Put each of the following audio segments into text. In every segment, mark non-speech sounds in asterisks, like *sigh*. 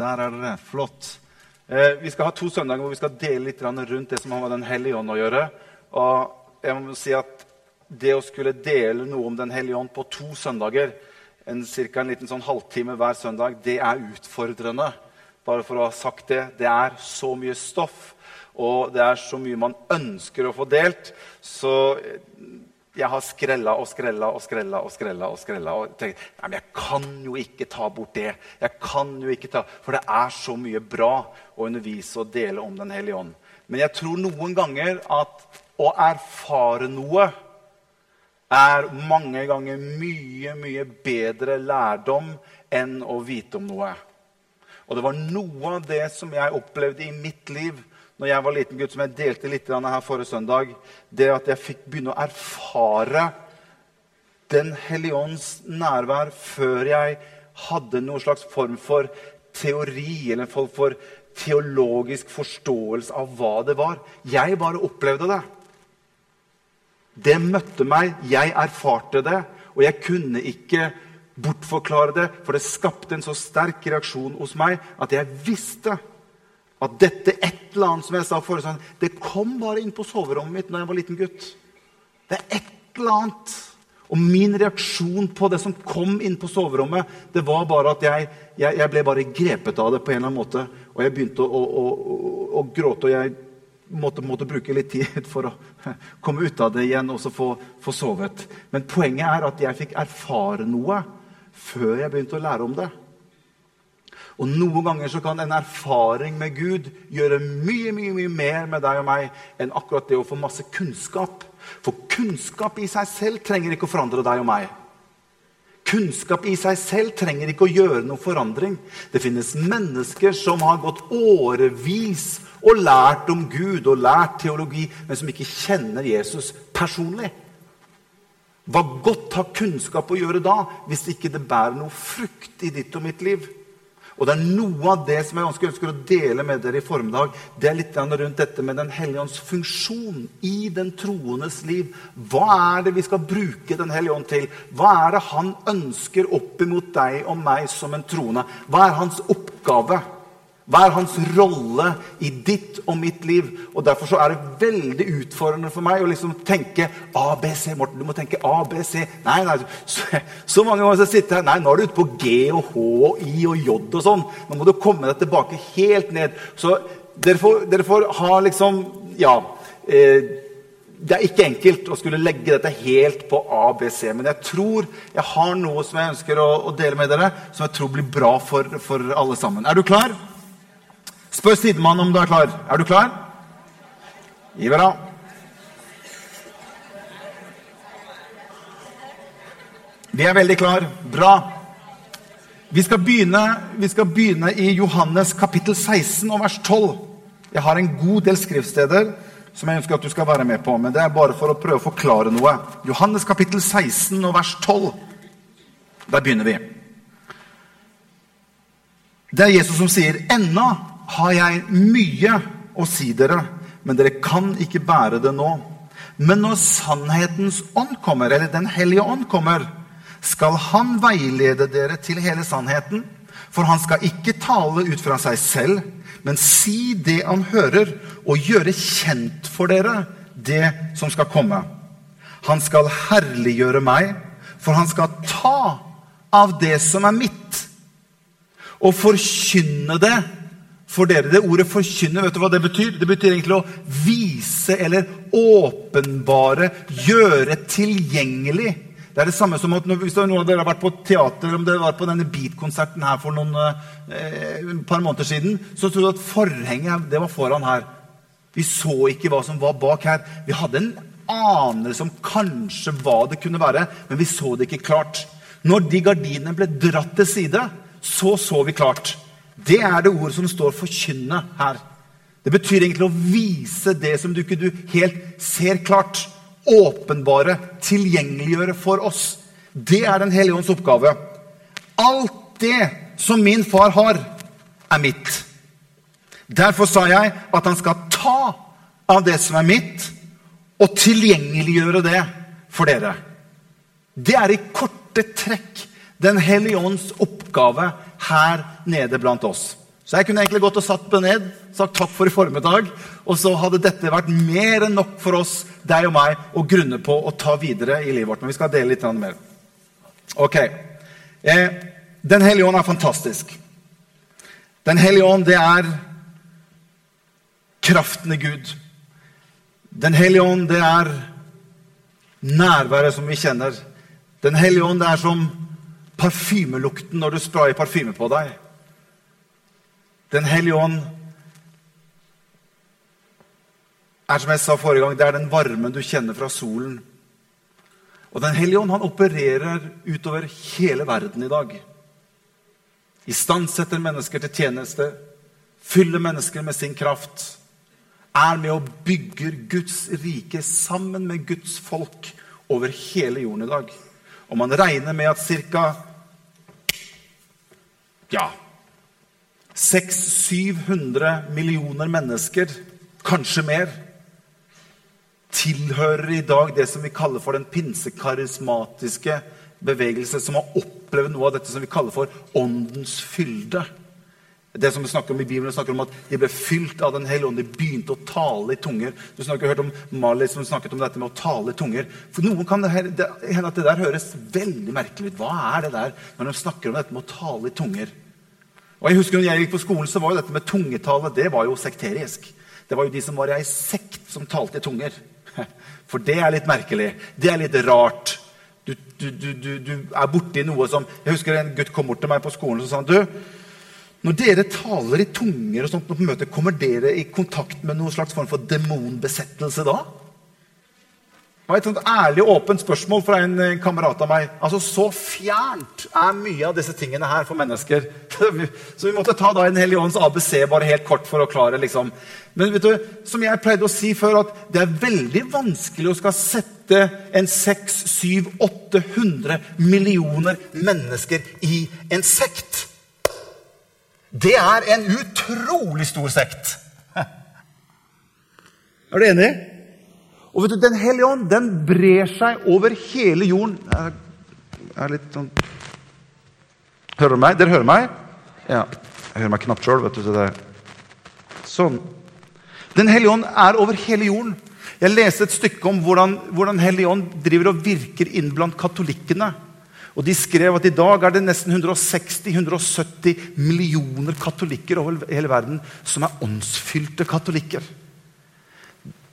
Der er dere. Flott. Eh, vi skal ha to søndager hvor vi skal dele litt rundt det som har med Den hellige ånd å gjøre. Og jeg må si at det å skulle dele noe om Den hellige ånd på to søndager, en, cirka en liten sånn halvtime hver søndag, det er utfordrende. Bare for å ha sagt det. Det er så mye stoff, og det er så mye man ønsker å få delt. Så jeg har skrella og skrella og skrella og skrella og skrella og tenkt nei, men jeg kan jo ikke ta bort det. Jeg kan jo ikke ta, For det er så mye bra å undervise og dele om Den hellige ånd. Men jeg tror noen ganger at å erfare noe er mange ganger mye, mye bedre lærdom enn å vite om noe. Og det var noe av det som jeg opplevde i mitt liv når jeg var liten gutt, som jeg delte litt her forrige søndag, det at jeg fikk begynne å erfare Den hellige ånds nærvær før jeg hadde noen slags form for teori eller en form for teologisk forståelse av hva det var. Jeg bare opplevde det. Det møtte meg, jeg erfarte det, og jeg kunne ikke bortforklare det, for det skapte en så sterk reaksjon hos meg at jeg visste at dette et eller annet som jeg sa forrige sånn, det kom bare inn på soverommet mitt når jeg var liten gutt. Det er et eller annet. Og min reaksjon på det som kom inn på soverommet, det var bare at jeg, jeg, jeg ble bare grepet av det på en eller annen måte. Og jeg begynte å, å, å, å gråte, og jeg måtte, måtte, bruke litt tid for å komme ut av det igjen og så få, få sovet. Men poenget er at jeg fikk erfare noe før jeg begynte å lære om det. Og Noen ganger så kan en erfaring med Gud gjøre mye mye, mye mer med deg og meg enn akkurat det å få masse kunnskap. For kunnskap i seg selv trenger ikke å forandre deg og meg. Kunnskap i seg selv trenger ikke å gjøre noen forandring. Det finnes mennesker som har gått årevis og lært om Gud og lært teologi, men som ikke kjenner Jesus personlig. Hva godt har kunnskap å gjøre da, hvis ikke det bærer noe frukt i ditt og mitt liv? Og det er noe av det som jeg ønsker å dele med dere i formiddag. Det er litt rundt dette med Den hellige ånds funksjon i den troendes liv. Hva er det vi skal bruke Den hellige ånd til? Hva er det han ønsker opp imot deg og meg som en troende? Hva er hans oppgave? Hva er hans rolle i ditt og mitt liv? Og Derfor så er det veldig utfordrende for meg å liksom tenke ABC. Morten, du må tenke ABC. Nei, nei, så, så mange ganger jeg sitter jeg Nei, nå er du ute på G og H og I og J og sånn. Nå må du komme deg tilbake helt ned. Så dere får ha liksom Ja. Eh, det er ikke enkelt å skulle legge dette helt på ABC, men jeg tror jeg har noe som jeg ønsker å, å dele med dere, som jeg tror blir bra for, for alle sammen. Er du klar? Spør sidemannen om du er klar. Er du klar? Deg. Vi er veldig klar. Bra. Vi skal, begynne, vi skal begynne i Johannes kapittel 16 og vers 12. Jeg har en god del skriftsteder som jeg ønsker at du skal være med på. Men det er bare for å prøve å forklare noe. Johannes kapittel 16 og vers 12. Der begynner vi. Det er Jesus som sier, 'Ennå har jeg mye å si dere, men dere kan ikke bære det nå. Men når sannhetens ånd kommer, eller Den hellige ånd kommer, skal han veilede dere til hele sannheten. For han skal ikke tale ut fra seg selv, men si det han hører, og gjøre kjent for dere det som skal komme. Han skal herliggjøre meg, for han skal ta av det som er mitt, og forkynne det for dere. Det ordet 'forkynne', vet du hva det betyr? Det betyr egentlig å vise eller åpenbare, gjøre tilgjengelig. Det er det samme som at Hvis noen av dere har vært på teater, eller om dere var på denne Beat-konserten her for noen eh, par måneder siden, så tror du at forhenget det var foran her. Vi så ikke hva som var bak her. Vi hadde en anelse om kanskje hva det kunne være, men vi så det ikke klart. Når de gardinene ble dratt til side, så så vi klart. Det er det ordet som står 'forkynne' her. Det betyr egentlig å vise det som du ikke du helt ser klart. Åpenbare, tilgjengeliggjøre for oss. Det er Den hellige ånds oppgave. Alt det som min far har, er mitt. Derfor sa jeg at han skal ta av det som er mitt, og tilgjengeliggjøre det for dere. Det er i korte trekk Den hellige ånds oppgave her nede blant oss. Så jeg kunne egentlig gått og satt meg ned, sagt takk for i formiddag, og så hadde dette vært mer enn nok for oss, deg og meg, å grunne på og ta videre i livet vårt. Men vi skal dele litt mer. Ok. Eh, Den hellige ånd er fantastisk. Den hellige ånd, det er kraften i Gud. Den hellige ånd, det er nærværet som vi kjenner. Den hellige ånd, det er som parfymelukten når du sprayer parfyme på deg. Den hellige ånd er som jeg sa forrige gang, det er den varmen du kjenner fra solen. Og Den hellige ånd han opererer utover hele verden i dag. Istandsetter mennesker til tjeneste, fyller mennesker med sin kraft. Er med og bygger Guds rike sammen med Guds folk over hele jorden i dag. Og man regner med at ca. Ja 600-700 millioner mennesker, kanskje mer, tilhører i dag det som vi kaller for den pinsekarismatiske bevegelse, som har opplevd noe av dette som vi kaller for åndens fylde. Det som vi snakker om i Bibelen, snakker om at de ble fylt av Den hellige ånd. De begynte å tale i tunger. Du har hørt om Mali som snakket om dette med å tale i tunger. For noen kan det hende at det der høres veldig merkelig ut. Hva er det der når de snakker om dette med å tale i tunger? Og jeg husker når jeg gikk på skolen, så var jo dette med tungetale det var jo sekterisk. Det var jo de som var i ei sekt, som talte i tunger. *laughs* For det er litt merkelig. Det er litt rart. Du, du, du, du er borti noe som Jeg husker en gutt kom bort til meg på skolen og sa du, når dere taler i tunger, og sånt på møte, kommer dere i kontakt med noen slags form for demonbesettelse da? Det var et sånt ærlig åpent spørsmål fra en kamerat av meg. Altså, Så fjernt er mye av disse tingene her for mennesker. *laughs* Så vi måtte ta da en Hellig Ånds ABC bare helt kort for å klare liksom. Men vet du, som jeg pleide å si før, at det er veldig vanskelig å skal sette en 600-800 millioner mennesker i en sekt. Det er en utrolig stor sekt. *laughs* Er du enig? Og vet du, Den hellige ånd den brer seg over hele jorden. Jeg er litt sånn Hører du meg? Dere hører meg? Ja. Jeg hører meg knapt sjøl. Sånn. Den hellige ånd er over hele jorden. Jeg leste et stykke om hvordan, hvordan Hellige ånd driver og virker inn blant katolikkene. Og De skrev at i dag er det nesten 160-170 millioner katolikker over hele verden som er åndsfylte katolikker.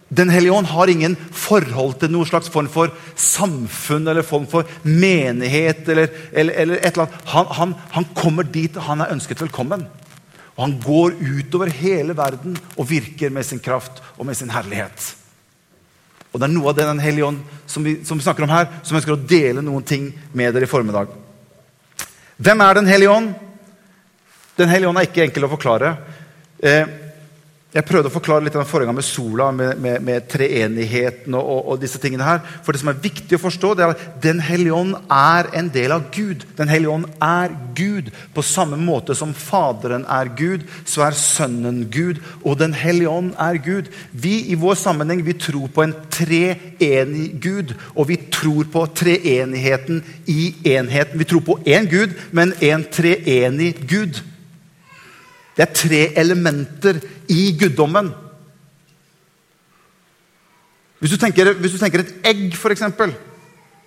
Den hellige ånd har ingen forhold til noen slags form for samfunn eller form for menighet. eller, eller, eller et eller annet. Han, han, han, kommer dit han er ønsket velkommen. Og han går utover hele verden og virker med sin kraft og med sin herlighet. Og Det er noe av det Den hellige ånd som vi, som vi snakker om her, som ønsker å dele noen ting med dere i formiddag. Hvem er Den hellige ånd? Den hellige ånd er ikke enkel å forklare. Eh, jeg prøvde å forklare litt forrige gang med sola, med, med, med treenigheten og, og, og, disse tingene her. For det som er viktig å forstå, det er at Den hellige ånd er en del av Gud. Den hellige ånd er Gud. På samme måte som Faderen er Gud, så er Sønnen Gud. Og Den hellige ånd er Gud. Vi i vår sammenheng vi tror på en treenig Gud. Og vi tror på treenigheten i enheten. Vi tror på én Gud, men en treenig Gud. Det er tre elementer i guddommen. Hvis du tenker, hvis du tenker et egg, f.eks.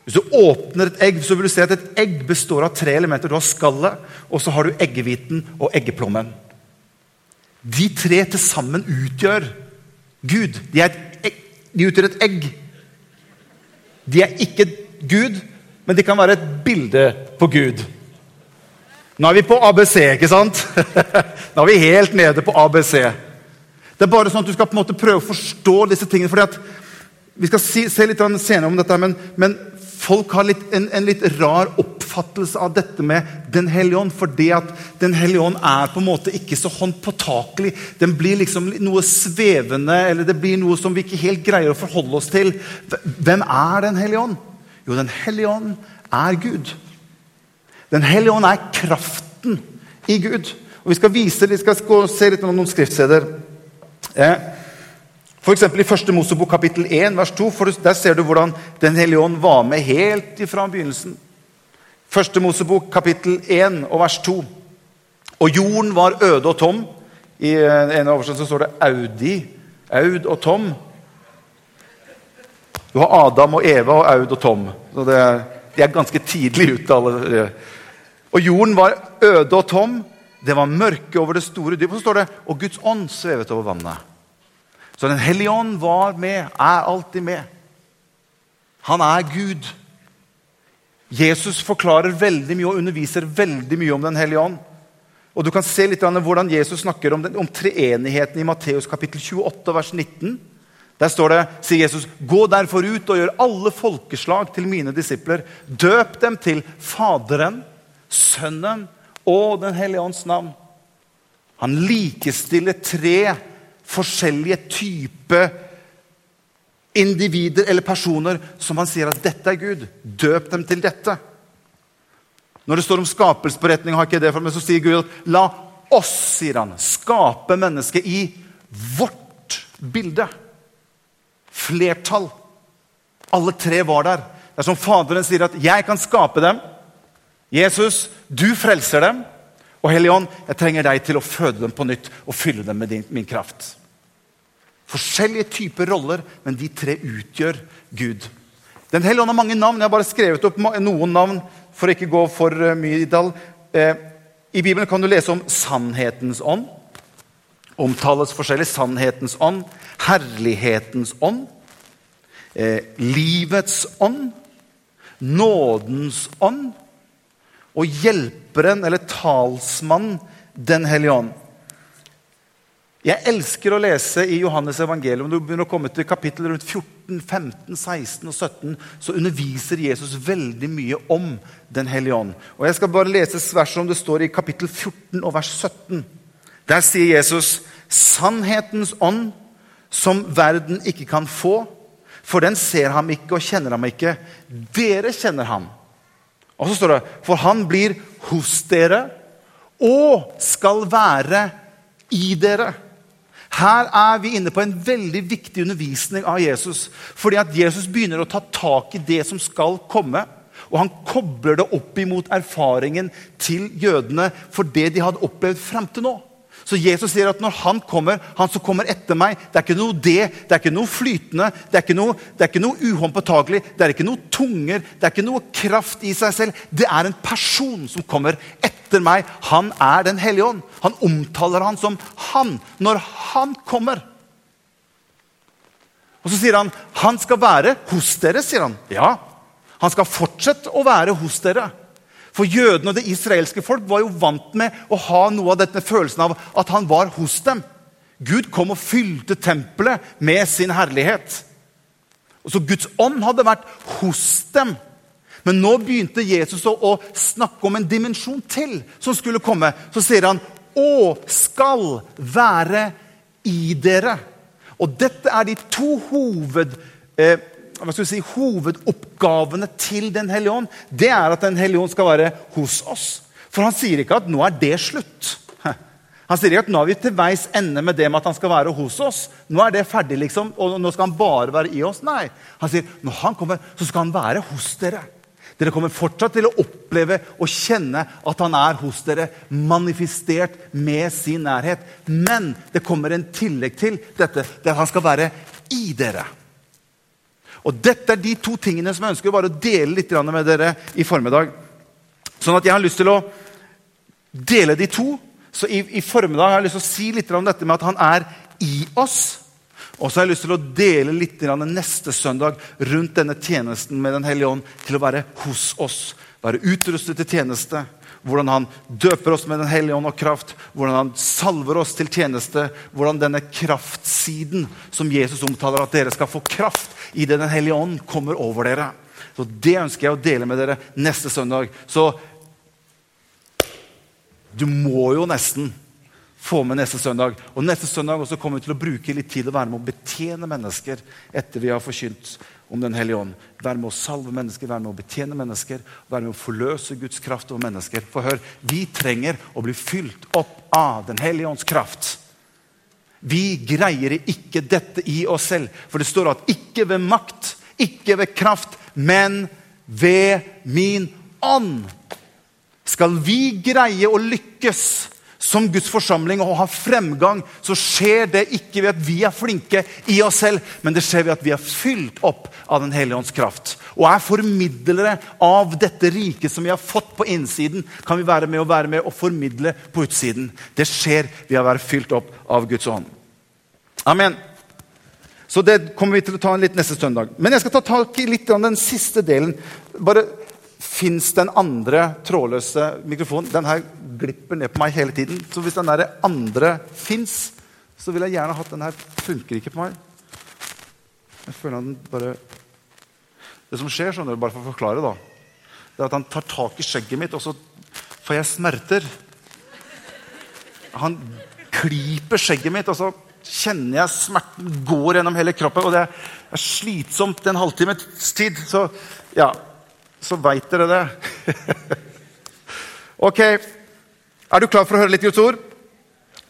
Hvis du åpner et egg, så vil du se at et egg består av tre elementer. Du har skallet, og så har du eggehviten og eggeplommen. De tre til sammen utgjør Gud. De, de utgjør et egg. De er ikke Gud, men de kan være et bilde på Gud. Nå er vi på ABC, ikke sant? *laughs* Nå er vi helt nede på ABC. Det er bare sånn at du skal på en måte prøve å forstå disse tingene. fordi at Vi skal si, se litt senere om dette, men, men folk har litt, en, en, litt rar oppfattelse av dette med Den hellige ånd. Fordi at Den hellige ånd er på en måte ikke så håndpåtakelig. Den blir liksom noe svevende, eller det blir noe som vi ikke helt greier å forholde oss til. Hvem er Den hellige ånd? Jo, Den hellige ånd er Gud. Den hellige ånd er kraften i Gud. Og Vi skal vise, vi skal se litt om noen skriftsteder. Eh, F.eks. i 1. Mosebok kapittel 1, vers 2. For der ser du hvordan Den hellige ånd var med helt ifra begynnelsen. 1. Mosebok kapittel 1 og vers 2. Og jorden var øde og tom. I en av oversettelsene står det Audi. Aud og Tom. Du har Adam og Eva og Aud og Tom. Så det er, de er ganske tidlig ute. alle. Og jorden var øde og tom. Det var mørke over det store dypet. Så står det og Guds ånd svevet over vannet. Så Den hellige ånd var med, er alltid med. Han er Gud. Jesus forklarer veldig mye og underviser veldig mye om Den hellige ånd. Og Du kan se litt hvordan Jesus snakker om, den, om treenigheten i Matteus kapittel 28, vers 19. Der står det, sier Jesus, 'Gå derfor ut og gjør alle folkeslag til mine disipler.' 'Døp dem til Faderen, Sønnen og Den hellige ånds navn.' Han likestiller tre forskjellige typer individer eller personer som han sier at dette er Gud. Døp dem til dette. Når det står om skapelsesberetning, har ikke det for meg, så sier Gud at la oss sier han, skape mennesket i vårt bilde. Flertall. Alle tre var der. Det er som Faderen sier at 'jeg kan skape dem'. Jesus, du frelser dem. Og Hellige Ånd, jeg trenger deg til å føde dem på nytt og fylle dem med din, min kraft. Forskjellige typer roller, men de tre utgjør Gud. Den hellige ånd har mange navn. Jeg har bare skrevet opp noen navn for å ikke gå for eh, mye i detalj. Eh, I Bibelen kan du lese om sannhetens ånd. Omtales forskjellig. Sannhetens ånd, herlighetens ånd, eh, livets ånd, nådens ånd og hjelperen eller talsmannen Den hellige ånd. Jeg elsker å lese i Johannes evangelium. Når du begynner å komme til kapittel rundt 14, 15, 16 og 17, så underviser Jesus veldig mye om Den hellige ånd. Og Jeg skal bare lese verset som det står i kapittel 14 og vers 17. Der sier Jesus, 'Sannhetens ånd, som verden ikke kan få', for den ser ham ikke og kjenner ham ikke. Dere kjenner ham. Og så står det, 'For han blir hos dere og skal være i dere'. Her er vi inne på en veldig viktig undervisning av Jesus. Fordi at Jesus begynner å ta tak i det som skal komme. Og han kobler det opp imot erfaringen til jødene for det de hadde opplevd frem til nå. Så Jesus sier at når han kommer, han som kommer etter meg Det er ikke noe det, det er ikke noe flytende, det er ikke noe, det er ikke noe uhåndpåtagelig, det er ikke noe tunger, det er ikke noe kraft i seg selv. Det er en person som kommer etter meg. Han er Den hellige ånd. Han omtaler han som han når han kommer. Og så sier han han skal være hos dere. sier han. Ja, han skal fortsette å være hos dere. For jødene og det israelske folk var jo vant med å ha noe av denne følelsen av at han var hos dem. Gud kom og fylte tempelet med sin herlighet. Og Så Guds ånd hadde vært hos dem. Men nå begynte Jesus å, å snakke om en dimensjon til som skulle komme. Så sier han 'Å skal være i dere'. Og dette er de to hoved... Hva skal vi si, hovedoppgavene til Den hellige ånd, det er at Den hellige ånd skal være hos oss. For han sier ikke at nå er det slutt. *laughs* Han sier ikke at nå er vi til veis ende med det med at han skal være hos oss. Nå er det ferdig, liksom, og nå skal han bare være i oss. Nei. Han sier når han kommer, så skal han være hos dere. Dere kommer fortsatt til å oppleve og kjenne at han er hos dere, manifestert med sin nærhet. Men det kommer en tillegg til dette, at han skal være i dere. Og Dette er de to tingene som jeg ønsker bare å dele litt med dere i formiddag. Sånn at jeg har lyst til å dele de to. Så i, i formiddag har jeg lyst til å si litt om dette med at han er i oss. Og så har jeg lyst til å dele litt neste søndag rundt denne tjenesten med Den hellige ånd til å være hos oss. Være utrustet til tjeneste. Hvordan han døper oss med Den hellige ånd og kraft. Hvordan han salver oss til tjeneste. Hvordan denne kraftsiden som Jesus omtaler, at dere skal få kraft i det Den hellige ånd kommer over dere. Så Det ønsker jeg å dele med dere neste søndag. Så du må jo nesten få med neste søndag. Og neste søndag også kommer vi til å bruke litt tid å være med å betjene mennesker etter vi har forkynt om Den hellige ånd. Være med å salve mennesker, være med å betjene mennesker, være med å forløse Guds kraft over mennesker. For hør, vi trenger å bli fylt opp av Den hellige ånds kraft. Vi greier ikke dette i oss selv. For det står at ikke ved makt, ikke ved kraft, men ved min ånd skal vi greie å lykkes som Guds forsamling og har fremgang, så skjer det ikke ved at vi er flinke i oss selv, men det skjer ved at vi er fylt opp av Den hellige ånds kraft. Og er formidlere av dette riket som vi har fått på innsiden, kan vi være med og være med og formidle på utsiden. Det skjer ved å være fylt opp av Guds ånd. Amen. Så det kommer vi til å ta en litt neste søndag. Men jeg skal ta tak i litt av den siste delen. Bare Fins den andre trådløse mikrofonen? Den her glipper ned på meg hele tiden. Så hvis den der andre fins, så vil jeg gjerne hatt den her. Funker ikke på meg. Jeg føler den bare Det som skjer, skjønner du, bare for å forklare, da, det er at han tar tak i skjegget mitt, og så får jeg smerter. Han klyper skjegget mitt, og så kjenner jeg smerten går gjennom hele kroppen. Og det er slitsomt en halvtimes tid. Så ja, så veit dere det. *laughs* ok, er du klar for å høre litt Guds ord?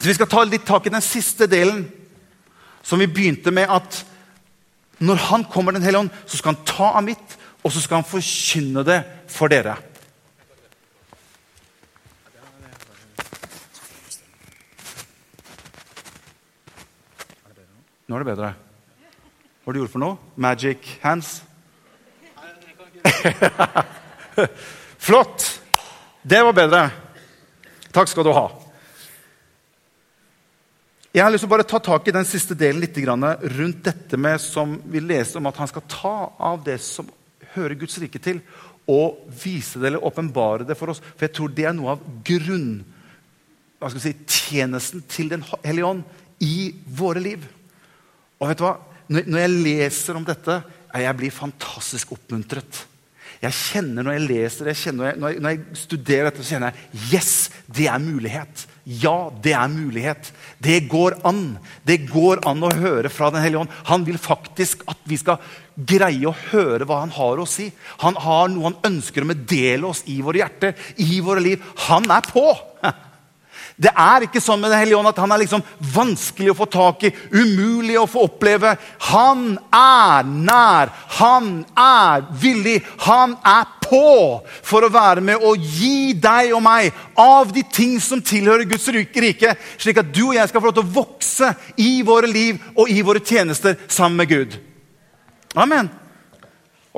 Så Vi skal ta litt tak i den siste delen, som vi begynte med. At når Han kommer, Den hellige ånd, så skal han ta av mitt, og så skal han forkynne det for dere. Nå er det bedre. Hva har du gjort for noe? Magic hands? *laughs* Flott! Det var bedre. Takk skal du ha. Jeg har lyst til å bare ta tak i den siste delen litt rundt dette med som vi leser om at han skal ta av det som hører Guds rike til, og vise det eller åpenbare det for oss. For jeg tror det er noe av grunn, hva skal vi si, tjenesten til Den hellige ånd i våre liv. Og vet du hva? Når jeg leser om dette, jeg blir fantastisk oppmuntret. Jeg kjenner Når jeg leser jeg kjenner, når, jeg, når jeg studerer dette, så kjenner jeg yes, det er mulighet. Ja, det er mulighet. Det går an. Det går an å høre fra Den hellige ånd. Han vil faktisk at vi skal greie å høre hva han har å si. Han har noe han ønsker å meddele oss i våre hjerter, i våre liv. Han er på! *laughs* Det er ikke sånn med Den hellige ånd at han er liksom vanskelig å få tak i, umulig å få oppleve. Han er nær, han er villig, han er på for å være med og gi deg og meg av de ting som tilhører Guds rike, slik at du og jeg skal få lov til å vokse i våre liv og i våre tjenester sammen med Gud. Amen.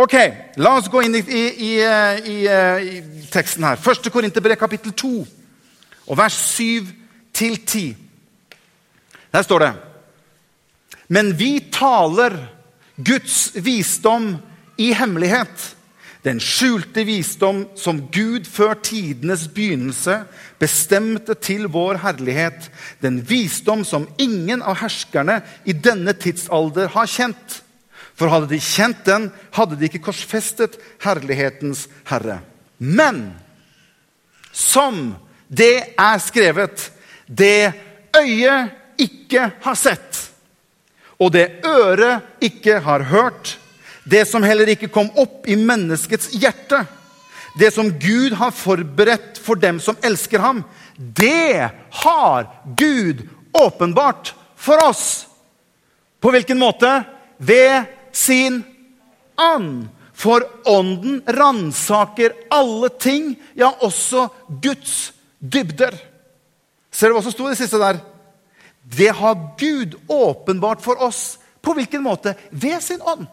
Ok, La oss gå inn i, i, i, i teksten her. Første Korinterbrev, kapittel 2 og vers 7-10. Der står det Men vi taler Guds visdom i hemmelighet. Den skjulte visdom som Gud før tidenes begynnelse bestemte til vår herlighet. Den visdom som ingen av herskerne i denne tidsalder har kjent. For hadde de kjent den, hadde de ikke korsfestet herlighetens herre. Men som det er skrevet. Det øyet ikke har sett, og det øret ikke har hørt, det som heller ikke kom opp i menneskets hjerte, det som Gud har forberedt for dem som elsker ham, det har Gud åpenbart for oss. På hvilken måte? Ved sin ånd. For ånden ransaker alle ting, ja, også Guds dybder. Ser du hva som sto i det siste der? Det har Gud åpenbart for oss. På hvilken måte? Ved sin ånd.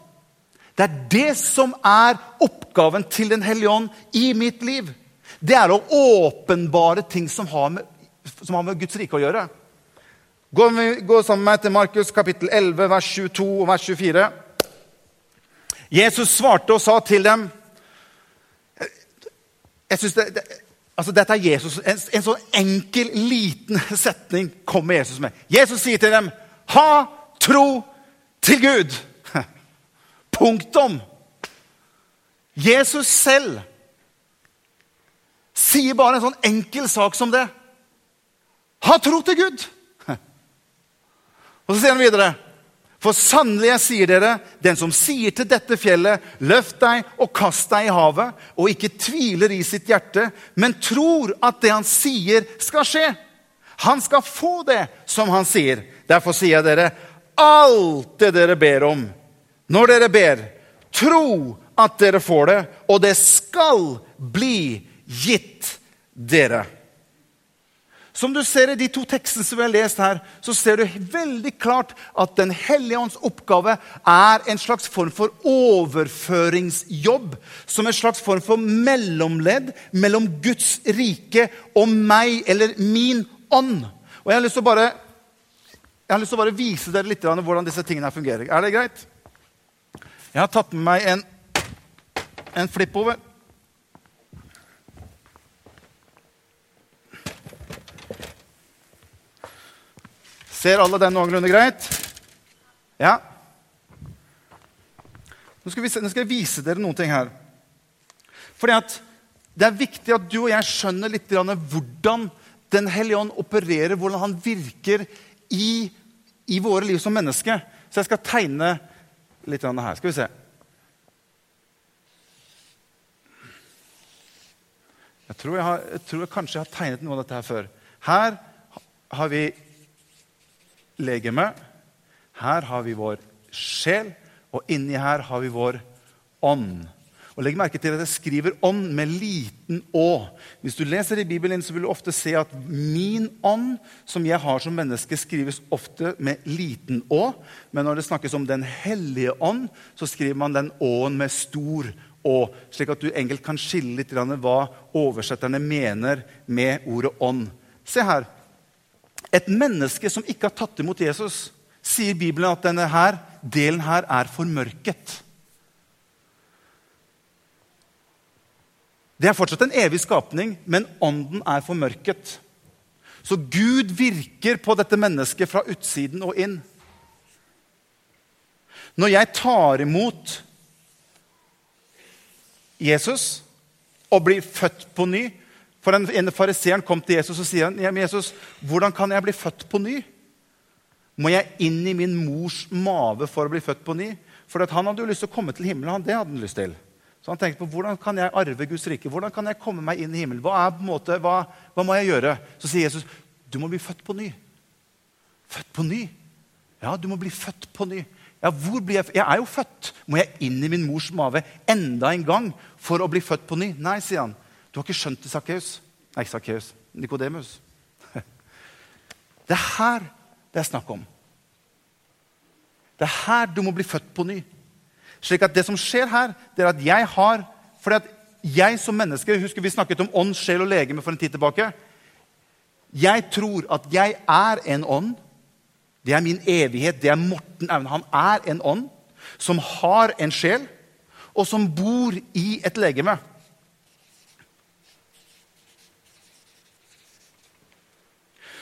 Det er det som er oppgaven til Den hellige ånd i mitt liv. Det er å åpenbare ting som har med, som har med Guds rike å gjøre. Gå, gå sammen med meg til Markus kapittel 11, vers 22 og vers 24. Jesus svarte og sa til dem Jeg synes det, det Altså, dette er Jesus. En, en sånn enkel, liten setning kommer Jesus med. Jesus sier til dem, 'Ha tro til Gud'. *laughs* Punktum. Jesus selv sier bare en sånn enkel sak som det. Ha tro til Gud! *laughs* Og så sier han videre for sannelig, jeg sier dere, den som sier til dette fjellet, løft deg og kast deg i havet, og ikke tviler i sitt hjerte, men tror at det han sier, skal skje. Han skal få det som han sier. Derfor sier jeg dere, alt det dere ber om, når dere ber, tro at dere får det, og det skal bli gitt dere. Som du ser i de to tekstene som vi har lest her, så ser du veldig klart at Den hellige ånds oppgave er en slags form for overføringsjobb. Som en slags form for mellomledd mellom Guds rike og meg, eller min ånd. Og Jeg har lyst til å bare, til å bare vise dere litt hvordan disse tingene fungerer. Er det greit? Jeg har tatt med meg en, en flippover. Ser alle den noenlunde greit? Ja? Nå skal, vi, nå skal, jeg vise dere noen ting her. Fordi at Det er viktig at du og jeg skjønner litt hvordan Den hellige ånd opererer, hvordan han virker i, i våre liv som mennesker. Så jeg skal tegne litt her. Skal vi se. Jeg tror jeg, har, jeg tror jeg kanskje jeg har tegnet noe av dette her før. Her har vi legeme. Her har vi vår sjel, og inni her har vi vår ånd. Og Legg merke til at jeg skriver 'ånd' med liten 'å'. Hvis du leser i Bibelen, så vil du ofte se at 'min ånd', som jeg har som menneske, skrives ofte med liten 'å'. Men når det snakkes om Den hellige ånd, så skriver man den 'å'-en med stor 'å'. Slik at du enkelt kan skille litt hva oversetterne mener med ordet 'ånd'. Se her. Et menneske som ikke har tatt imot Jesus, sier Bibelen at denne her, delen her er formørket. Det er fortsatt en evig skapning, men ånden er formørket. Så Gud virker på dette mennesket fra utsiden og inn. Når jeg tar imot Jesus og blir født på ny, for en, ene fariseeren kom til Jesus og sier han, Jesus, 'Hvordan kan jeg bli født på ny?' Må jeg inn i min mors mage for å bli født på ny? For han hadde jo lyst til å komme til himmelen. det hadde han lyst til. Så han tenkte på hvordan kan jeg arve Guds rike? Hvordan kan jeg komme meg inn i himmelen? Hva, måte, hva, hva må jeg gjøre? Så sier Jesus, 'Du må bli født på ny'. Født på ny? Ja, du må bli født på ny. Ja, hvor blir Jeg Jeg er jo født. Må jeg inn i min mors mage enda en gang for å bli født på ny? Nei, sier han. Du har ikke skjønt det, Sakkeus. Nei, ikke Sakkeus. Nikodemus. *laughs* Det er her det er snakk om. Det er her du må bli født på ny. Slik at Det som skjer her, det er at jeg har fordi at jeg som menneske Husker vi snakket om ånd, sjel og legeme for en tid tilbake? Jeg tror at jeg er en ånd. Det er min evighet. Det er Morten Aune. Han er en ånd som har en sjel, og som bor i et legeme.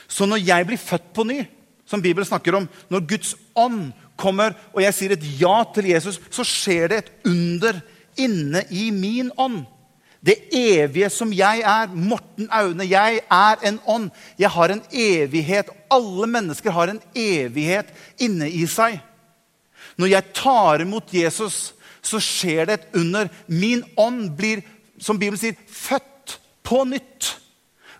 Så når jeg blir født på ny, som Bibelen snakker om, når Guds ånd kommer, og jeg sier et ja til Jesus, så skjer det et under inne i min ånd. Det evige som jeg er, Morten Aune, jeg er en ånd. Jeg har en evighet. Alle mennesker har en evighet inne i seg. Når jeg tar imot Jesus, så skjer det et under. Min ånd blir, som Bibelen sier, født på nytt.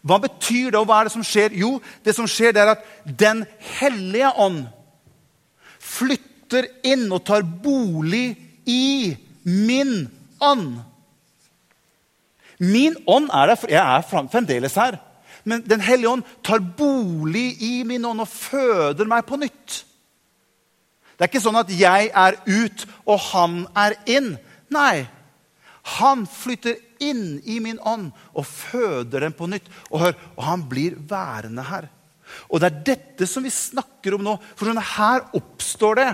Hva betyr det, og hva er det som skjer? Jo, det som skjer, det er at Den hellige ånd flytter inn og tar bolig i min ånd. Min ånd er der, jeg er fremdeles her. Men Den hellige ånd tar bolig i min ånd og føder meg på nytt. Det er ikke sånn at jeg er ut og han er inn. Nei. Han flytter inn i min ånd og føder den på nytt. Og hør, og han blir værende her. Og det er dette som vi snakker om nå. For sånn her oppstår det.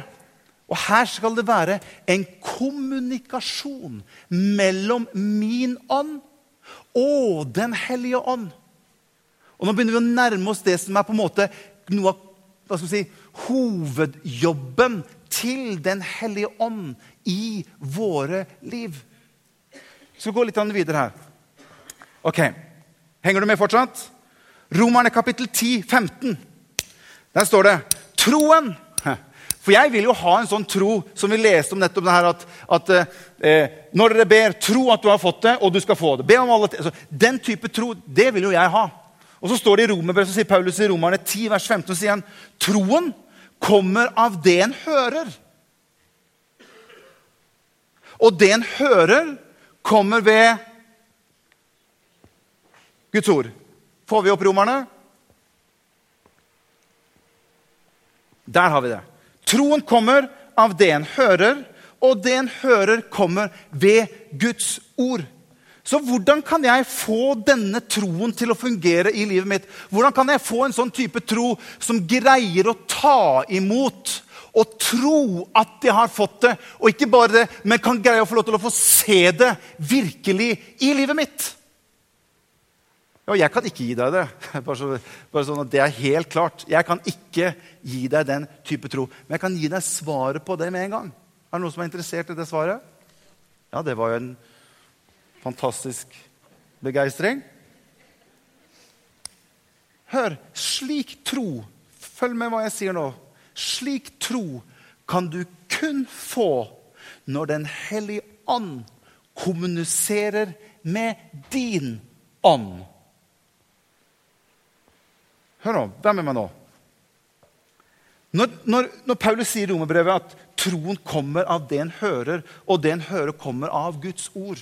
Og her skal det være en kommunikasjon mellom min ånd og Den hellige ånd. Og Nå begynner vi å nærme oss det som er på en måte noe av si, hovedjobben til Den hellige ånd i våre liv. Vi gå litt videre her. Ok, Henger du med fortsatt? Romerne kapittel 10, 15. Der står det troen. For jeg vil jo ha en sånn tro som vi leste om nettopp det her, at, at eh, når dere ber, tro at du har fått det, og du skal få det. Be om alle altså, Den type tro, det vil jo jeg ha. Og så står det i Romerbrevet, så sier Paulus i Romerne 10, vers 15, så sier han troen kommer av det en hører. Og det en hører, kommer ved Guds ord. Får vi opp romerne? Der har vi det. Troen kommer av det en hører, og det en hører, kommer ved Guds ord. Så hvordan kan jeg få denne troen til å fungere i livet mitt? Hvordan kan jeg få en sånn type tro som greier å ta imot og tro at de har fått det, og ikke bare det, men kan greie å få lov til å få se det virkelig i livet mitt? Ja, jeg kan ikke gi deg det. *laughs* Bare, så, bare sånn at det er helt klart. Jeg kan ikke gi deg den type tro. Men jeg kan gi deg svaret på det med en gang. Er det noen som er interessert i det svaret? Ja, det var jo en fantastisk begeistring. Hør, slik tro Følg med hva jeg sier nå. Slik tro kan du kun få når Den hellige ånd kommuniserer med din ånd. Hør nå, vær med meg nå. Når, når, når Paulus sier i romerbrevet at troen kommer av det en hører, og det en hører, kommer av Guds ord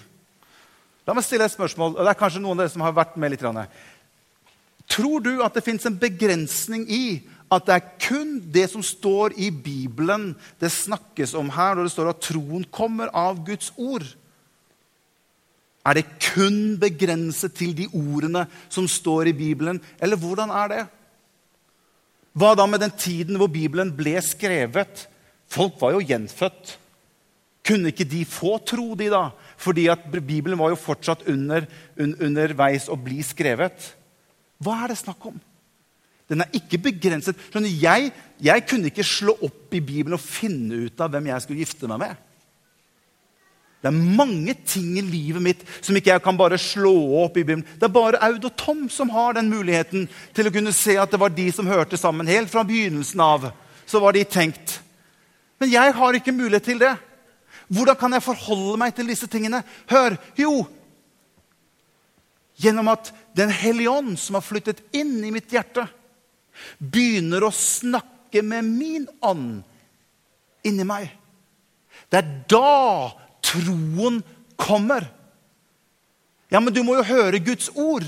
La meg stille et spørsmål. og det er kanskje noen av dere som har vært med litt. Tror du at det fins en begrensning i at det er kun det som står i Bibelen, det snakkes om her når det står at troen kommer av Guds ord? Er det kun begrenset til de ordene som står i Bibelen, eller hvordan er det? Hva da med den tiden hvor Bibelen ble skrevet? Folk var jo gjenfødt. Kunne ikke de få tro, de, da? Fordi at Bibelen var jo fortsatt under, un, underveis å bli skrevet. Hva er det snakk om? Den er ikke begrenset. Jeg, jeg, kunne ikke slå opp i Bibelen og finne ut av hvem jeg skulle gifte meg med. Det er mange ting i livet mitt som ikke jeg kan bare slå opp i Bibelen. Det er bare Aud og Tom som har den muligheten til å kunne se at det var de som hørte sammen. Helt fra begynnelsen av så var de tenkt. Men jeg har ikke mulighet til det. Hvordan kan jeg forholde meg til disse tingene? Hør! Jo, gjennom at Den hellige ånd, som har flyttet inn i mitt hjerte, begynner å snakke med min ånd inni meg. Det er da troen kommer. Ja, men du må jo høre Guds ord.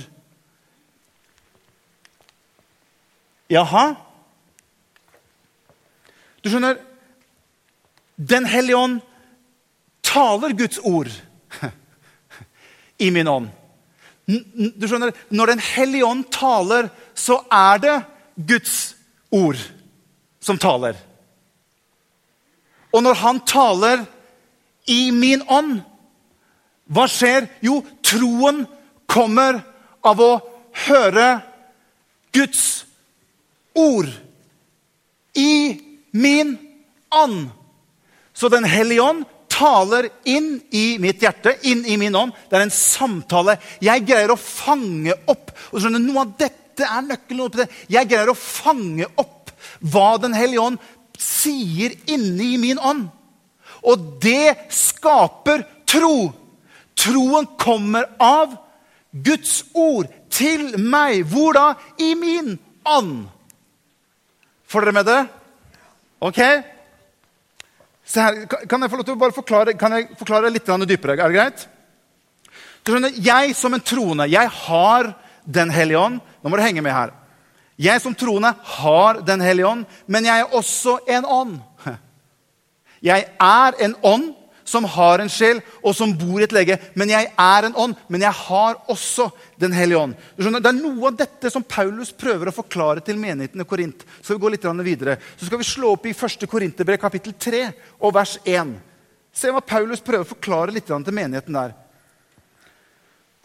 Jaha? Du skjønner, Den hellige ånd taler Guds ord *laughs* i min ånd. Du skjønner, Når Den hellige ånd taler, så er det Guds ord som taler. Og når han taler i min ånd, hva skjer? Jo, troen kommer av å høre Guds ord i min ånd. Så Den hellige ånd taler inn i mitt hjerte, inn i min ånd. Det er en samtale. Jeg greier å fange opp og skjønner, Noe av dette er nøkkelen. Jeg greier å fange opp hva Den hellige ånd sier inni min ånd. Og det skaper tro. Troen kommer av Guds ord til meg. Hvor da? I min ånd. Får dere med det? Ok? Her, kan jeg få lov til å bare forklare, kan jeg forklare litt dypere? Er det greit? Jeg som en troende, jeg har Den hellige ånd. Nå må du henge med her. Jeg som troende har Den hellige ånd, men jeg er også en ånd. *laughs* Jeg er en ånd som har en sjel, og som bor i et lege. Men jeg er en ånd, men jeg har også Den hellige ånd. Det er noe av dette som Paulus prøver å forklare til menigheten i Korint. Så vi går litt videre. Så skal vi slå opp i 1. Korinterbrev kapittel 3 og vers 1. Se hva Paulus prøver å forklare litt til menigheten der.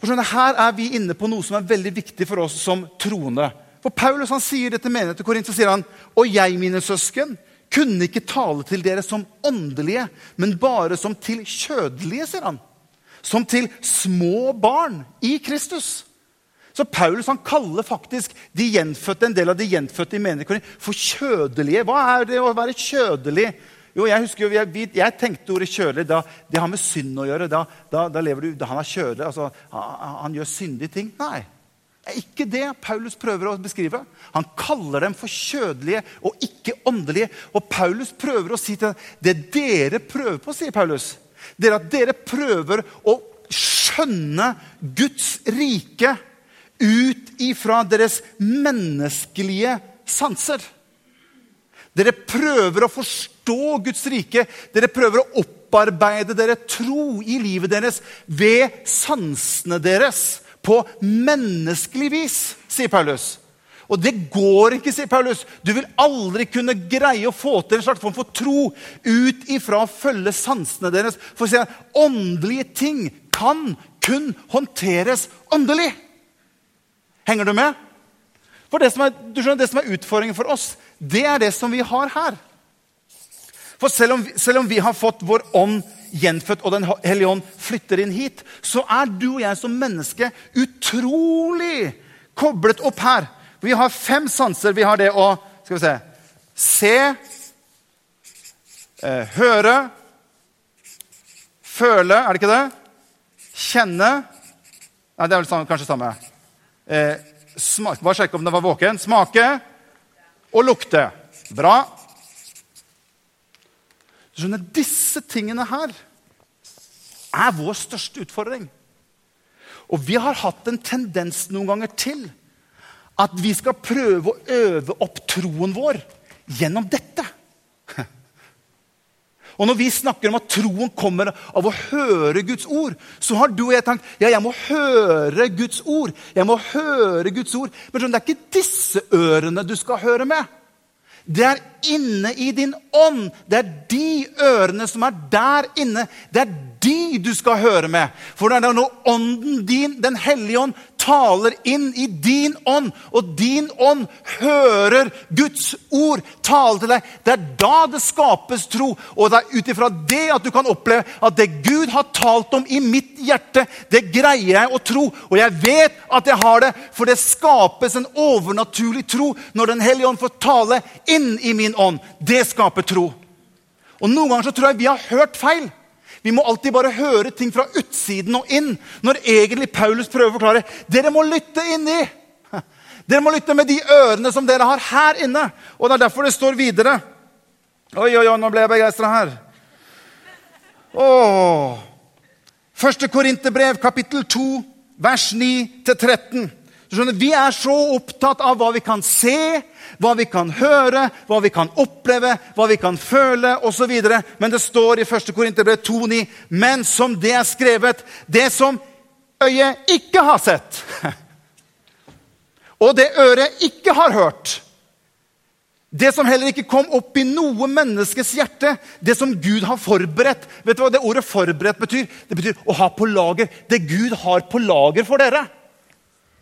For Her er vi inne på noe som er veldig viktig for oss som troende. For Paulus han sier det til menigheten Korint, så sier han, og jeg, mine søsken, kunne ikke tale til dere som åndelige, men bare som til kjødelige, sier han. Som til små barn i Kristus. Så Paulus han kaller faktisk de gjenfødte, en del av de gjenfødte i menigheten for kjødelige. Hva er det å være kjødelig? Jo, Jeg husker jo, jeg, jeg tenkte ordet kjødelig. Da, det har med synd å gjøre. Da, da, da lever du, da han er kjødelig. Altså, han, han gjør syndige ting. Nei. Det er ikke det Paulus prøver å beskrive. Han kaller dem for kjødelige og ikke åndelige. Og Paulus prøver å si til dem det dere prøver på, sier Paulus, det er at dere prøver å skjønne Guds rike ut ifra deres menneskelige sanser. Dere prøver å forstå Guds rike. Dere prøver å opparbeide dere tro i livet deres ved sansene deres på menneskelig vis, sier Paulus. Og det går ikke, sier Paulus. Du vil aldri kunne greie å få til en slags form for tro ut ifra å følge sansene deres. For å si at åndelige ting kan kun håndteres åndelig. Henger du med? For det som, er, du skjønner, det som er utfordringen for oss, det er det som vi har her. For selv om, selv om vi har fått vår ånd gjenfødt, og Den hellige ånd flytter inn hit, så er du og jeg som menneske utrolig koblet opp her. Vi har fem sanser. Vi har det å skal vi se, se, eh, høre, føle Er det ikke det? Kjenne Nei, det er vel kanskje samme. Eh, smak, bare sjekke om den var våken. Smake og lukte. Bra. Du skjønner, Disse tingene her er vår største utfordring. Og vi har hatt en tendens noen ganger til at vi skal prøve å øve opp troen vår gjennom dette. Og Når vi snakker om at troen kommer av å høre Guds ord, så har du og jeg tenkt ja, jeg må høre Guds ord. Jeg må høre Guds ord. Men det er ikke disse ørene du skal høre med. Det er inne i din ånd. Det er de ørene som er der inne. Det er de du skal høre med. For det er når ånden din, Den hellige ånd, taler inn i din ånd, og din ånd hører Guds ord tale til deg. Det er da det skapes tro. Og det er ut ifra det at du kan oppleve at det Gud har talt om i mitt hjerte, det greier jeg å tro. Og jeg vet at jeg har det, for det skapes en overnaturlig tro når Den hellige ånd får tale inn i min ånd. Det skaper tro. Og Noen ganger så tror jeg vi har hørt feil. Vi må alltid bare høre ting fra utsiden og inn. Når egentlig Paulus prøver å forklare dere må lytte inni. *laughs* Dere må lytte med de ørene som dere har her inne. Og Det er derfor det står videre. Oi, oi, oi, nå ble jeg begeistra her. Åh. Første Korinterbrev, kapittel 2, vers 9-13. Vi er så opptatt av hva vi kan se, hva vi kan høre, hva vi kan oppleve, hva vi kan føle osv. Men det står i 1. Korinterbrev 2,9.: Men som det er skrevet, det som øyet ikke har sett, *laughs* og det øret ikke har hørt, det som heller ikke kom opp i noe menneskes hjerte, det som Gud har forberedt Vet du hva det ordet 'forberedt' betyr? Det betyr å ha på lager. Det Gud har på lager for dere.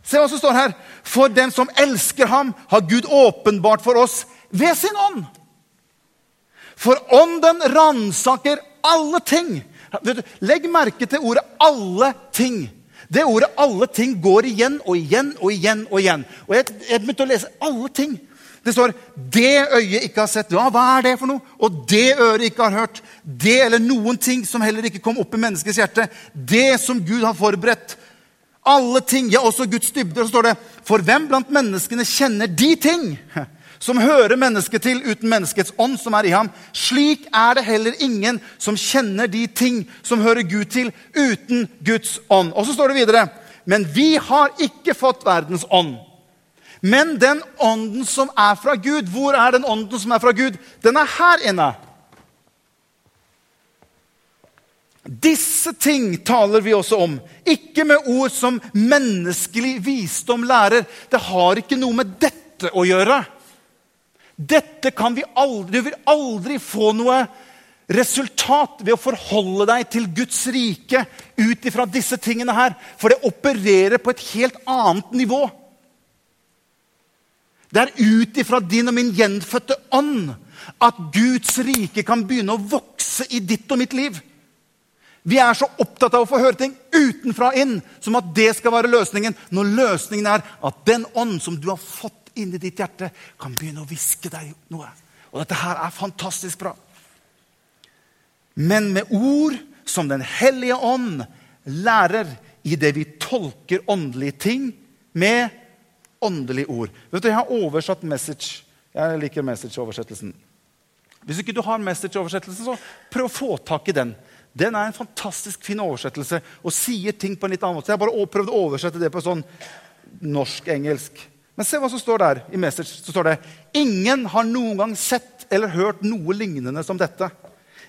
Se hva som står her. For den som elsker ham, har Gud åpenbart for oss ved sin ånd. For ånden ransaker alle ting. Legg merke til ordet 'alle ting'. Det ordet 'alle ting' går igjen og igjen og igjen. og igjen. Og Jeg, jeg begynte å lese 'alle ting'. Det står 'det øyet ikke har sett'. Ja, hva er det for noe? Og 'det øret ikke har hørt'. Det eller noen ting som heller ikke kom opp i menneskets hjerte. Det som Gud har forberedt alle ting, ja, også Guds dybder. Så står det For hvem blant menneskene kjenner de ting som hører mennesket til uten menneskets ånd som er i ham? Slik er det heller ingen som kjenner de ting som hører Gud til uten Guds ånd. Og så står det videre Men vi har ikke fått verdens ånd. Men den ånden som er fra Gud, hvor er den ånden som er fra Gud? Den er her inne. Disse ting taler vi også om, ikke med ord som menneskelig visdom lærer. Det har ikke noe med dette å gjøre. Dette kan vi aldri, Du vil aldri få noe resultat ved å forholde deg til Guds rike ut ifra disse tingene her. For det opererer på et helt annet nivå. Det er ut ifra din og min gjenfødte ånd at Guds rike kan begynne å vokse i ditt og mitt liv. Vi er så opptatt av å få høre ting utenfra inn, som at det skal være løsningen. Når løsningen er at den ånd som du har fått inni ditt hjerte, kan begynne å hviske deg noe. Og dette her er fantastisk bra. Men med ord som Den hellige ånd lærer i det vi tolker åndelige ting med åndelige ord. Vet du, Jeg har oversatt message. Jeg liker message-oversettelsen. Hvis ikke du har message-oversettelsen, så prøv å få tak i den. Den er en fantastisk fin oversettelse og sier ting på en litt annen måte. Jeg har bare prøvd å oversette det på sånn norsk-engelsk. Men se hva som står der i Message. Så står det Ingen har noen gang sett eller hørt noe lignende som dette.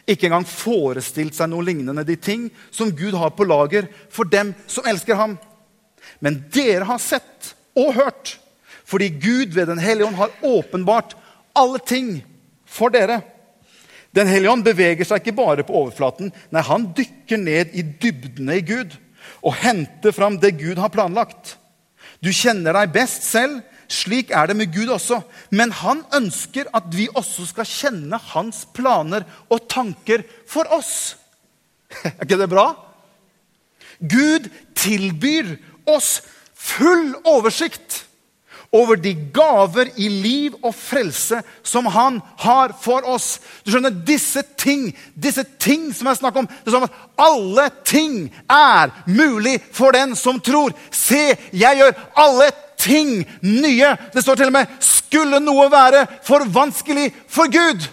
Ikke engang forestilt seg noe lignende de ting som Gud har på lager for dem som elsker ham. Men dere har sett og hørt, fordi Gud ved Den hellige ånd har åpenbart alle ting for dere. Den hellige ånd beveger seg ikke bare på overflaten. Nei, han dykker ned i dybdene i Gud og henter fram det Gud har planlagt. Du kjenner deg best selv. Slik er det med Gud også. Men han ønsker at vi også skal kjenne hans planer og tanker for oss. *laughs* Er ikke det bra? Gud tilbyr oss full oversikt over de gaver i liv og frelse som han har for oss. Du skjønner, Disse ting disse ting som jeg snakker om, det er som at alle ting er mulig for den som tror. Se, jeg gjør alle ting nye. Det står til og med 'skulle noe være for vanskelig for Gud'.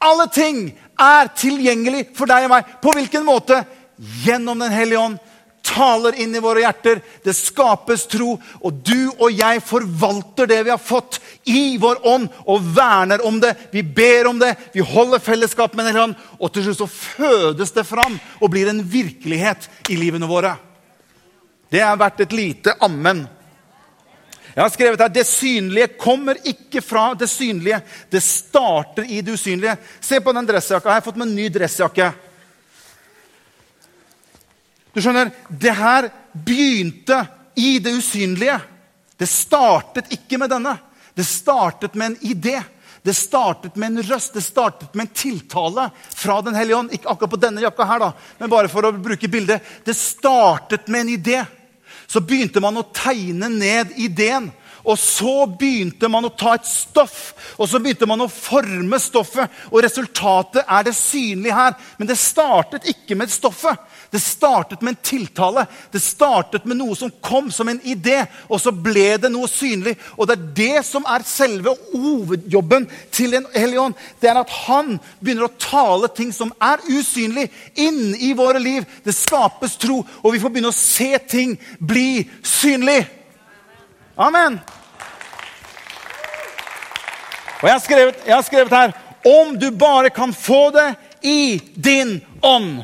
Alle ting er tilgjengelig for deg og meg. På hvilken måte? Gjennom Den hellige ånd taler inn i våre hjerter. Det skapes tro, og du og jeg forvalter det vi har fått, i vår ånd og verner om det. Vi ber om det, vi holder fellesskap med hverandre, og til slutt så fødes det fram og blir en virkelighet i livene våre. Det har vært et lite ammen. Jeg har skrevet her, Det synlige kommer ikke fra det synlige. Det starter i det usynlige. Se på den dressjakka. Jeg har fått meg en ny dressjakke. Du skjønner, Det her begynte i det usynlige. Det startet ikke med denne. Det startet med en idé. Det startet med en røst, det startet med en tiltale fra Den hellige ånd. Ikke akkurat på denne jakka her, da, men bare for å bruke bildet. Det startet med en idé. Så begynte man å tegne ned ideen. Og så begynte man å ta et stoff, og så begynte man å forme stoffet. Og resultatet er det synlige her. Men det startet ikke med stoffet. Det startet med en tiltale. Det startet med noe som kom som en idé, og så ble det noe synlig. Og det er det som er selve hovedjobben til en hellig ånd. Det er at han begynner å tale ting som er usynlig, inn i våre liv. Det skapes tro, og vi får begynne å se ting bli synlig. Amen. Og jeg har skrevet, jeg har skrevet her om du bare kan få det i din ånd.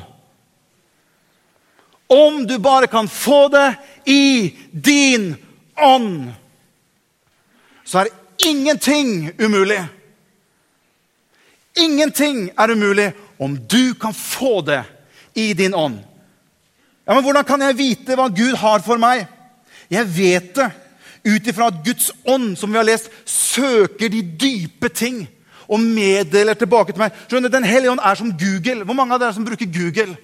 Om du bare kan få det i din ånd, så er ingenting umulig. Ingenting er umulig om du kan få det i din ånd. Ja, men Hvordan kan jeg vite hva Gud har for meg? Jeg vet det ut ifra at Guds ånd som vi har lest, søker de dype ting og meddeler tilbake til meg. Skjønner, Den hellige ånd er som Google. Hvor mange av dere som bruker Google?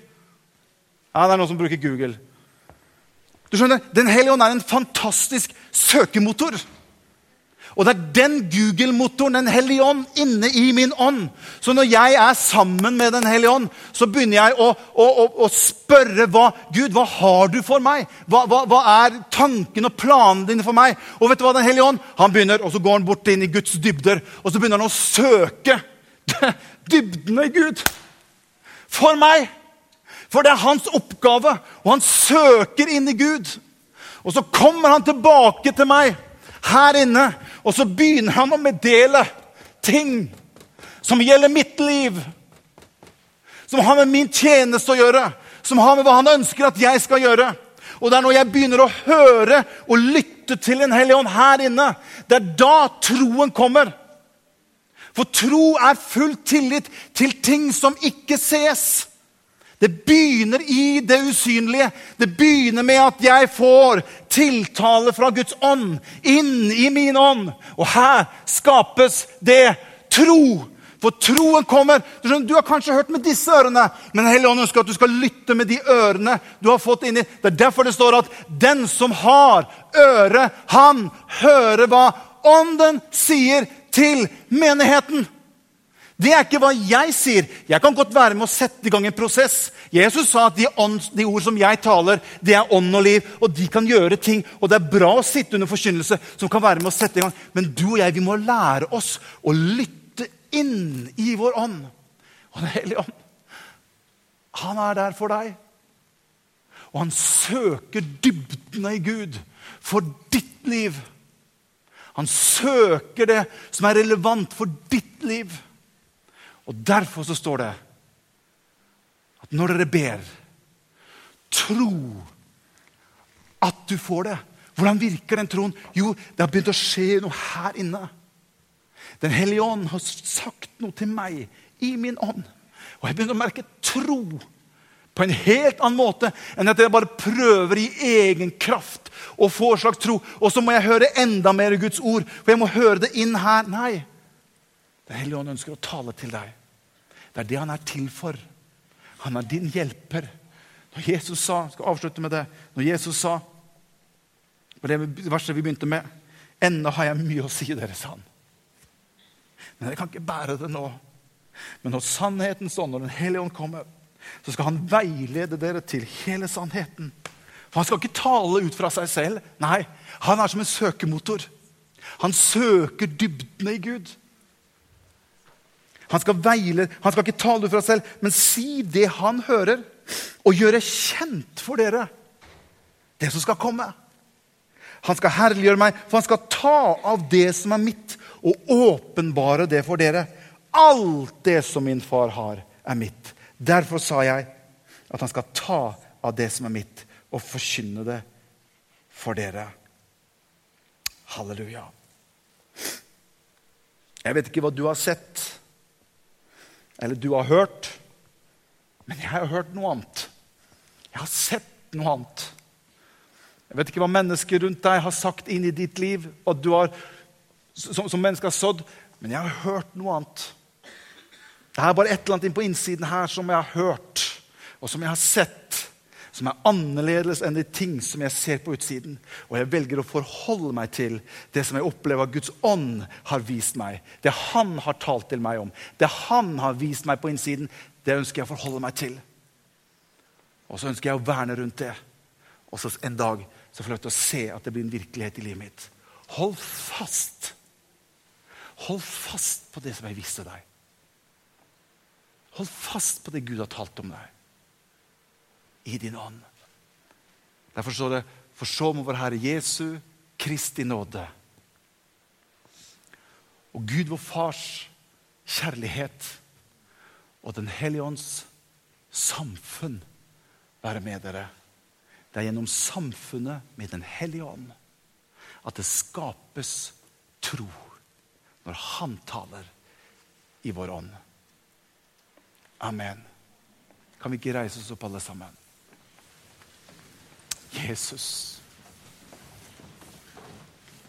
Ja, det er noen som bruker Google. Du skjønner, Den hellige ånd er en fantastisk søkemotor. Og det er den Google-motoren, Den hellige ånd, inne i min ånd. Så når jeg er sammen med Den hellige ånd, så begynner jeg å, å, å, å spørre hva, Gud, hva har du for meg? Hva, hva, hva er tanken og planen dine for meg? Og vet du hva Den hellige ånd han begynner, og så går han bort inn i Guds dybder og så begynner han å søke *laughs* dybdene i Gud for meg. For det er hans oppgave, og han søker inn i Gud. Og så kommer han tilbake til meg her inne, og så begynner han å meddele ting som gjelder mitt liv. Som har med min tjeneste å gjøre, som har med hva han ønsker at jeg skal gjøre. Og det er når jeg begynner å høre og lytte til En hellig ånd her inne, det er da troen kommer. For tro er full tillit til ting som ikke ses. Det begynner i det usynlige. Det begynner med at jeg får tiltale fra Guds ånd inn i min ånd. Og her skapes det tro. For troen kommer. Du, skjønner, du har kanskje hørt med disse ørene, men Hellig ønsker at du skal lytte med de ørene du har fått inni. Det er derfor det står at den som har øre, han hører hva Ånden sier til menigheten. Det er ikke hva jeg sier. Jeg kan godt være med å sette i gang en prosess. Jesus sa at de, ånd, de, ord som jeg taler, det er ånd og liv. Og de kan gjøre ting. Og det er bra å sitte under forkynnelse som kan være med å sette i gang. Men du og jeg vi må lære oss å lytte inn i vår ånd. Og Den hellige ånd, han er der for deg. Og han søker dybdene i Gud for ditt liv. Han søker det som er relevant for ditt liv. Og derfor så står det at når dere ber, tro at du får det. Hvordan virker den troen? Jo, det har begynt å skje noe her inne. Den hellige ånd har sagt noe til meg i min ånd. Og jeg begynner å merke tro på en helt annen måte enn at jeg bare prøver i egen kraft å få slags tro. Og så må jeg høre enda mer Guds ord, for jeg må høre det inn her. Nei. Den hellige ånd ønsker å tale til deg. Det er det han er til for. Han er din hjelper. Når Jesus sa, jeg skal avslutte med det, når Jesus sa på det verset vi begynte med Ennå har jeg mye å si dere, sa han. Men jeg kan ikke bære det nå. Men når sannheten står, når Den hellige ånd kommer, så skal han veilede dere til hele sannheten. For Han skal ikke tale ut fra seg selv. Nei, han er som en søkemotor. Han søker dybdene i Gud. Han skal veile, han skal ikke tale fra selv, men si det han hører, og gjøre kjent for dere det som skal komme. Han skal herliggjøre meg, for han skal ta av det som er mitt, og åpenbare det for dere. Alt det som min far har, er mitt. Derfor sa jeg at han skal ta av det som er mitt, og forkynne det for dere. Halleluja. Jeg vet ikke hva du har sett, eller du har hørt, men jeg har hørt noe annet. Jeg har sett noe annet. Jeg vet ikke hva mennesker rundt deg har sagt inn i ditt liv, og du har, som, som mennesker har sådd, men jeg har hørt noe annet. Det er bare et eller annet inn på innsiden her som jeg har hørt, og som jeg har sett, som er annerledes enn de ting som jeg ser på utsiden. Og jeg velger å forholde meg til det som jeg opplever Guds ånd har vist meg. Det Han har talt til meg om, det Han har vist meg på innsiden, det ønsker jeg å forholde meg til. Og så ønsker jeg å verne rundt det. Og så en dag så får jeg lov til å se at det blir en virkelighet i livet mitt. Hold fast. Hold fast på det som jeg viste deg. Hold fast på det Gud har talt om deg. I din ånd. Derfor står det For så må vår Herre Jesu Kristi nåde og Gud vår Fars kjærlighet og Den hellige ånds samfunn være med dere. Det er gjennom samfunnet med Den hellige ånd at det skapes tro når Han taler i vår ånd. Amen. Kan vi ikke reise oss opp, alle sammen? Jesus.